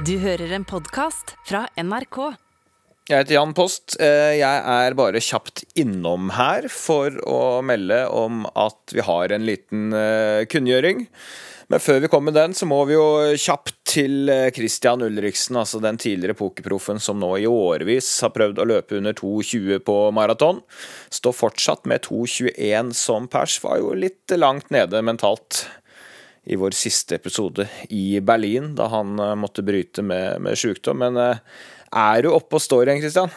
Du hører en podkast fra NRK. Jeg heter Jan Post. Eh, Jeg er bare kjapt innom her for å melde om at vi har en liten eh, kunngjøring. Men før vi kommer med den, så må vi jo kjapt til eh, Christian Ulriksen, altså den tidligere pokerproffen som nå i årevis har prøvd å løpe under 2,20 på maraton. Står fortsatt med 2,21 som pers. Var jo litt langt nede mentalt i vår siste episode i Berlin, da han eh, måtte bryte med, med sykdom. Men eh, er du oppe og står igjen, Christian?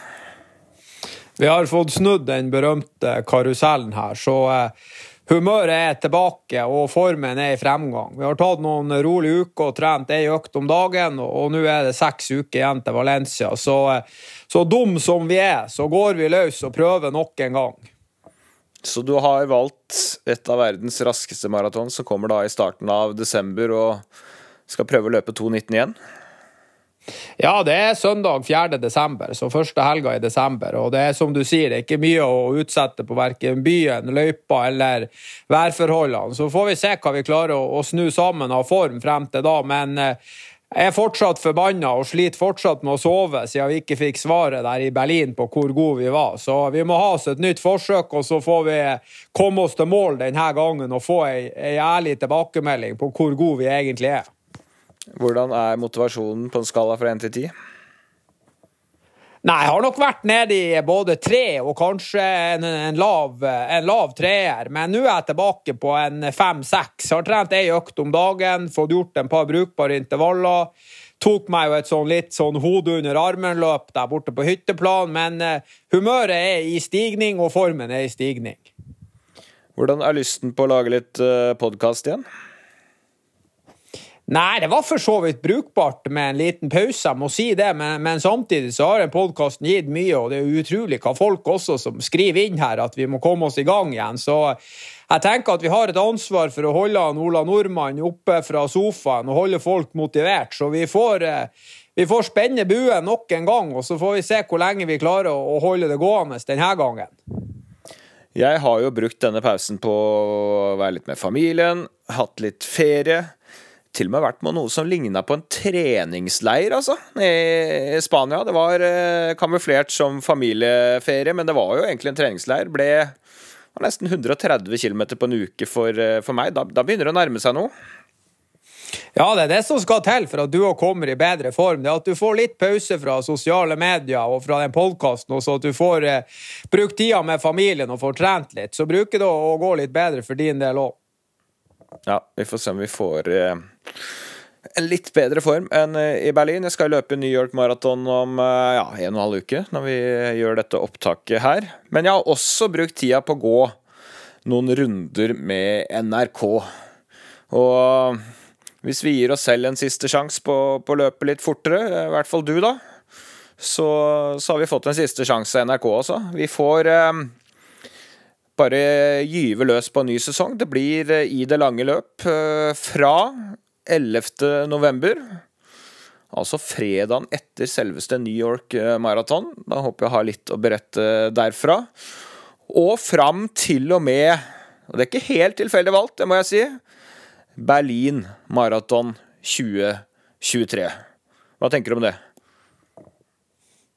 Vi har fått snudd den berømte karusellen her, så eh, humøret er tilbake og formen er i fremgang. Vi har tatt noen rolige uker og trent ei økt om dagen, og, nå er det seks uker igjen til Valencia. Så, så dum som vi er, så går vi løs og prøver nok en gang. Så du har valgt et av verdens raskeste maraton, som kommer da i starten av desember, og skal prøve å løpe 2,19 igjen? Ja, det er søndag 4. desember, så første helga i desember. Og det er som du sier, det er ikke mye å utsette på verken byen, løypa eller værforholdene. Så får vi se hva vi klarer å, snu sammen av form frem til da. Men eh, jeg er fortsatt forbanna og sliter fortsatt med å sove siden vi ikke fikk svaret der i Berlin på hvor gode vi var. Så vi må ha oss et nytt forsøk, og så får vi komme oss til mål denne gangen og få ei, ei ærlig tilbakemelding på hvor gode vi egentlig er. Hvordan er motivasjonen på en skala fra 1 til 10? Nei, jeg har nok vært nede i både tre og kanskje en, en, lav, en lav treer, men nå er jeg tilbake på en fem-seks. Har trent ei økt om dagen, fått gjort en par brukbare intervaller. Tok meg jo et sånn litt sånn hode under armen-løp der borte på hytteplan, men uh, humøret er i stigning, og formen er i stigning. Hvordan er lysten på å lage litt uh, podkast igjen? Nei, det var for så vidt brukbart med en liten pause, jeg må si det, men, men samtidig så har podkasten gitt mye, og det er utrolig hva folk også som skriver inn her at vi må komme oss i gang igjen. Så jeg tenker at vi har et ansvar for å holde Ola Nordmann oppe fra sofaen og holde folk motivert, så vi får, eh, vi får spenne buen nok en gang, og så får vi se hvor lenge vi klarer å holde det gående denne gangen. Jeg har jo brukt denne pausen på å være litt med familien, hatt litt ferie til og med vært med noe som ligna på en treningsleir, altså, i Spania. Det var eh, kamuflert som familieferie, men det var jo egentlig en treningsleir. Ble nesten 130 km på en uke for, eh, for meg. Da, da, begynner det å nærme seg noe. Ja, det er det som skal til for at du òg kommer i bedre form. Det er at du får litt pause fra sosiale medier og fra den podkasten, og så at du får eh, brukt tida med familien og får trent litt. Så bruker det å gå litt bedre for din del òg. Ja, vi får se om vi får eh, en litt bedre form enn eh, i Berlin. Jeg skal løpe New York Marathon om eh, ja, en og en halv uke når vi gjør dette opptaket her. Men jeg har også brukt tida på å gå noen runder med NRK. Og hvis vi gir oss selv en siste sjanse på, på, å løpe litt fortere, i hvert fall du, da, så, så har vi fått en siste sjanse av NRK også. Vi får eh, bare gyve løs på en ny sesong. Det blir eh, i det lange løp fra 11. november. Altså fredagen etter selveste New York eh, Marathon. Da håper jeg har litt å berette derfra. Og fram til og med, og det er ikke helt tilfeldig valgt, det må jeg si, Berlin Marathon 2023. Hva tenker du om det?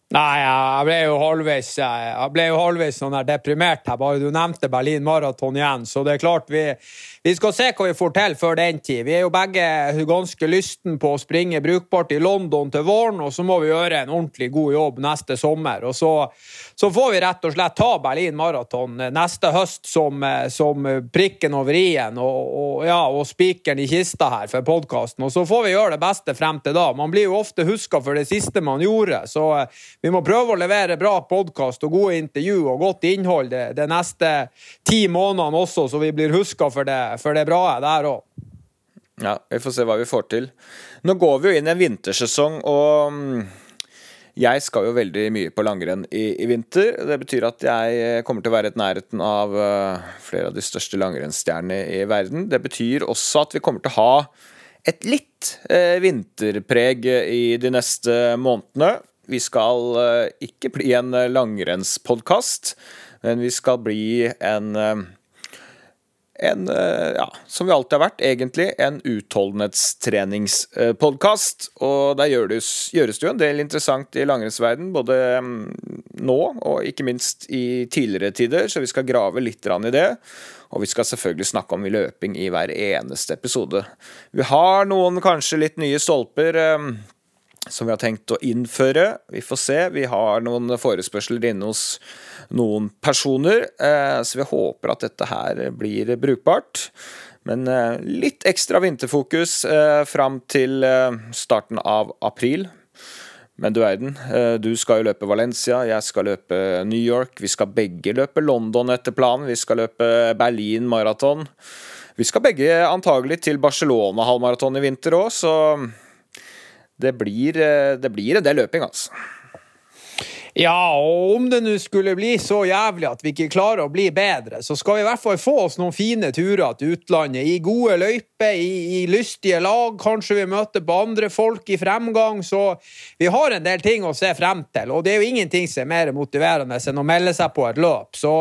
Nei, jeg ble jo halvveis, jo halvveis sånn her deprimert her, bare du nevnte Berlin Marathon igjen. Så det er klart, vi, vi, skal se hva vi får til før den tid. Vi er jo begge ganske lysten på å springe brukbart i London til våren, og så må vi gjøre en ordentlig god jobb neste sommer. Og så, så får vi rett og slett ta Berlin Marathon neste høst som, som prikken over i-en og, og, ja, og spikeren i kista her for podkasten. Og så får vi gjøre det beste frem til da. Man blir jo ofte huska for det siste man gjorde. så vi må prøve å levere bra podkast og gode intervju og godt innhold de, neste ti månedene også, så vi blir huska for, for, det bra der òg. Ja, vi får se hva vi får til. Nå går vi jo inn i en vintersesong, og mm, jeg skal jo veldig mye på langrenn i, i, vinter. Det betyr at jeg kommer til å være i nærheten av uh, flere av de største langrennsstjernene i verden. Det betyr også at vi kommer til å ha et litt eh, vinterpreg i de neste månedene. Vi skal eh, ikke bli en eh, langrennspodkast, men vi skal bli en, eh, en, ja, som vi alltid har vært, egentlig en utholdenhetstreningspodkast. Og der gjøres, gjøres det jo en del interessant i langrennsverden, både mm, nå og ikke minst i tidligere tider, så vi skal grave litt i det. Og vi skal selvfølgelig snakke om løping i hver eneste episode. Vi har noen kanskje litt nye stolper eh, som vi har tenkt å innføre. Vi får se. Vi har noen forespørsler inne hos noen personer, eh, så vi håper at dette her blir brukbart. Men eh, litt ekstra vinterfokus eh, fram til starten av april. Men du verden, du skal jo løpe Valencia, jeg skal løpe New York. Vi skal begge løpe London etter planen. Vi skal løpe Berlin maraton. Vi skal begge antagelig til Barcelona halvmaraton i vinter òg, så det blir, det blir en del løping, altså. Ja, og om det nå skulle bli så jævlig at vi ikke klarer å bli bedre, så skal vi i hvert fall få oss noen fine turer til utlandet. I gode løyper, i, i lystige lag. Kanskje vi møter på andre folk i fremgang. Så vi har en del ting å se frem til. Og det er jo ingenting som er mer motiverende enn å melde seg på et løp. Så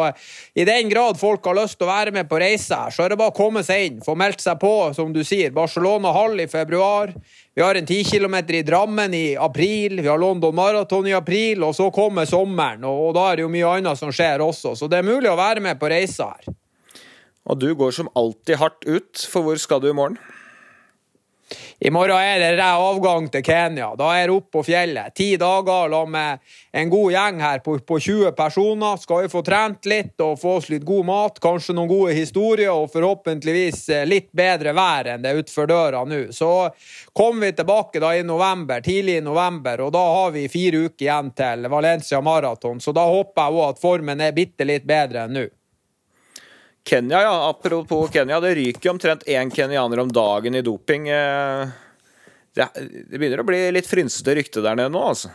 i den grad folk har lyst til å være med på reise her, så er det bare å komme seg inn. Få meldt seg på, som du sier. Barcelona Hall i februar. Vi har en 10 km i Drammen i april, vi har London Marathon i april, og så kommer sommeren. Og, da er det jo mye annet som skjer også, så det er mulig å være med på reisa her. Og du går som alltid hardt ut, for hvor skal du i morgen? I morgen er det avgang til Kenya. Da er det opp på fjellet. Ti dager sammen med en god gjeng her på, på 20 personer. Skal vi få trent litt og få oss litt god mat, kanskje noen gode historier og forhåpentligvis eh, litt bedre vær enn det er utenfor døra nå. Så kommer vi tilbake da i november, tidlig i november, og da har vi fire uker igjen til Valencia Marathon. Så da håper jeg òg at formen er bitte litt bedre enn nå. Kenya, ja. Apropos Kenya. Det ryker omtrent én kenyaner om dagen i doping. Eh, det, begynner å bli litt frynsete rykte der nede nå, altså.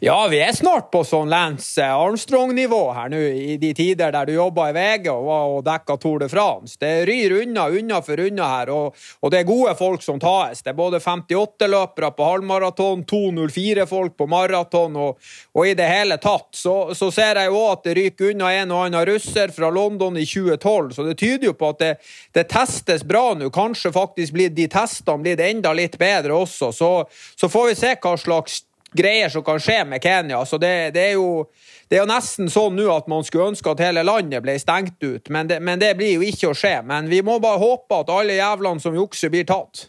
Ja, vi er snart på sånn Lance Armstrong-nivå her nå, i de tider der du jobba i VG og, og dekka Tour de France. Det ryr unna, unna for unna her, og, og, det er gode folk som tas. Det er både 58-løpere på halvmaraton, 2.04-folk på maraton, og, og, i det hele tatt. Så, så ser jeg jo òg at det ryker unna en og annen russer fra London i 2012, så det tyder jo på at det, det testes bra nå. Kanskje faktisk blir de testene blitt enda litt bedre også. Så, så får vi se hva slags greier som kan skje med Kenya. Så det, det, er, jo, det er jo nesten sånn nå at man skulle ønske at hele landet ble stengt ut, men det, men det blir jo ikke å skje. Men vi må bare håpe at alle jævlene som jukser, blir tatt.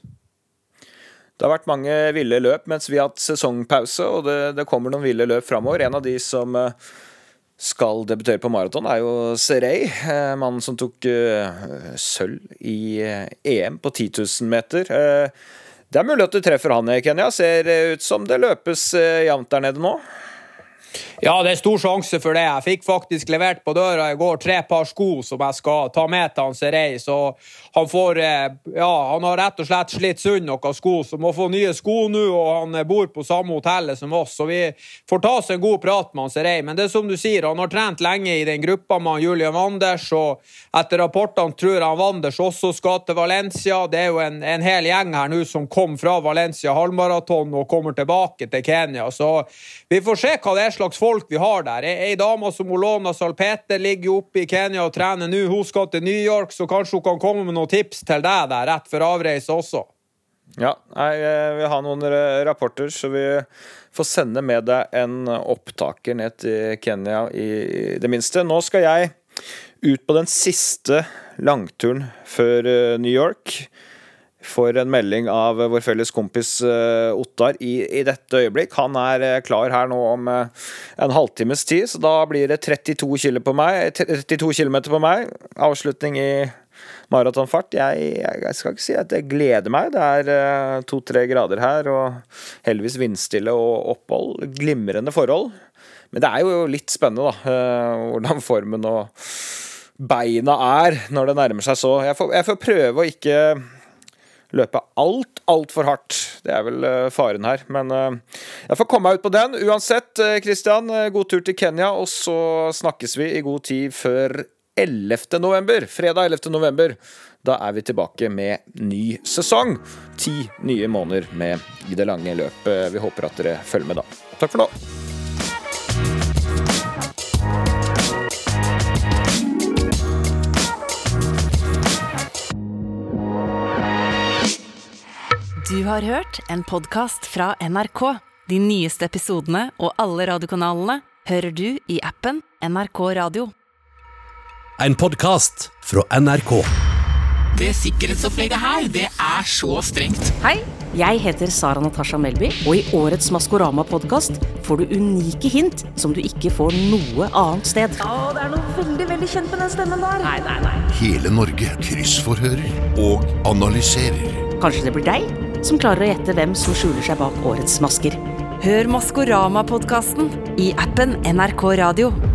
Det har vært mange ville løp mens vi har hatt sesongpause, og det, det kommer noen ville løp framover. En av de som eh, skal debutere på maraton, er jo Serey. Eh, mannen som tok uh, sølv i EM på 10 000 meter. Det er mulig at du treffer han Kenya. Ser ut som det løpes eh, jevnt der nede nå. Ja, det er stor sjanse for det. Jeg fikk faktisk levert på døra i går tre par sko som jeg skal ta med til hans reis. Så han får eh, Ja, han har rett og slett slitt sund noen sko, så må få nye sko nå. Og han eh, bor på samme hotellet som oss, så vi får ta oss en god prat med hans reis. Men det er som du sier, han har trent lenge i den gruppa med Julian Wanders, og etter rapportene tror jeg Wanders også skal til Valencia. Det er jo en, en hel gjeng her nå som kom fra Valencia halvmaraton og kommer tilbake til Kenya, så vi får se hva det er slags folk vi har der. Ei dame som Olona Salpeter ligger oppe i Kenya og trener nå. Hun skal til New York, så kanskje hun kan komme med noen tips til deg der rett før avreise også. Ja, jeg vil ha noen rapporter, så vi får sende med deg en opptaker ned til Kenya i det minste. Nå skal jeg ut på den siste langturen før eh, New York får en melding av vår felles kompis uh, Ottar i, i, dette øyeblikk. Han er uh, klar her nå om uh, en halvtimes tid, så da blir det 32 km på meg. 32 km på meg. Avslutning i maratonfart. Jeg, jeg, skal ikke si at jeg gleder meg. Det er to-tre grader her, og heldigvis vindstille og opphold. Glimrende forhold. Men det er jo litt spennende, da, hvordan formen og beina er når det nærmer seg så. Jeg får, jeg får prøve å ikke løpe alt, altfor hardt. Det er vel uh, faren her. Men uh, jeg får komme meg ut på den. Uansett, Kristian, Christian, god tur til Kenya, og så snakkes vi i god tid før 11. november. Fredag 11. november. Da er vi tilbake med ny sesong. Ti nye måneder med i det lange løpet. Vi håper at dere følger med da. Takk for nå. Har hørt en podkast fra NRK. De nyeste episodene og alle radiokanalene hører du i appen NRK Radio. En podkast fra NRK. Det sikkerhetsopplegget her, det er så strengt. Hei, jeg heter Sara Natasha Melby, og i årets Maskorama-podkast får du unike hint som du ikke får noe annet sted. Å, det er noe veldig, veldig kjent med den stemmen der. Nei, nei, nei. Hele Norge kryssforhører og analyserer. Kanskje det blir deg som klarer å gjette hvem som skjuler seg bak årets masker. Hør Maskorama-podkasten i appen NRK Radio.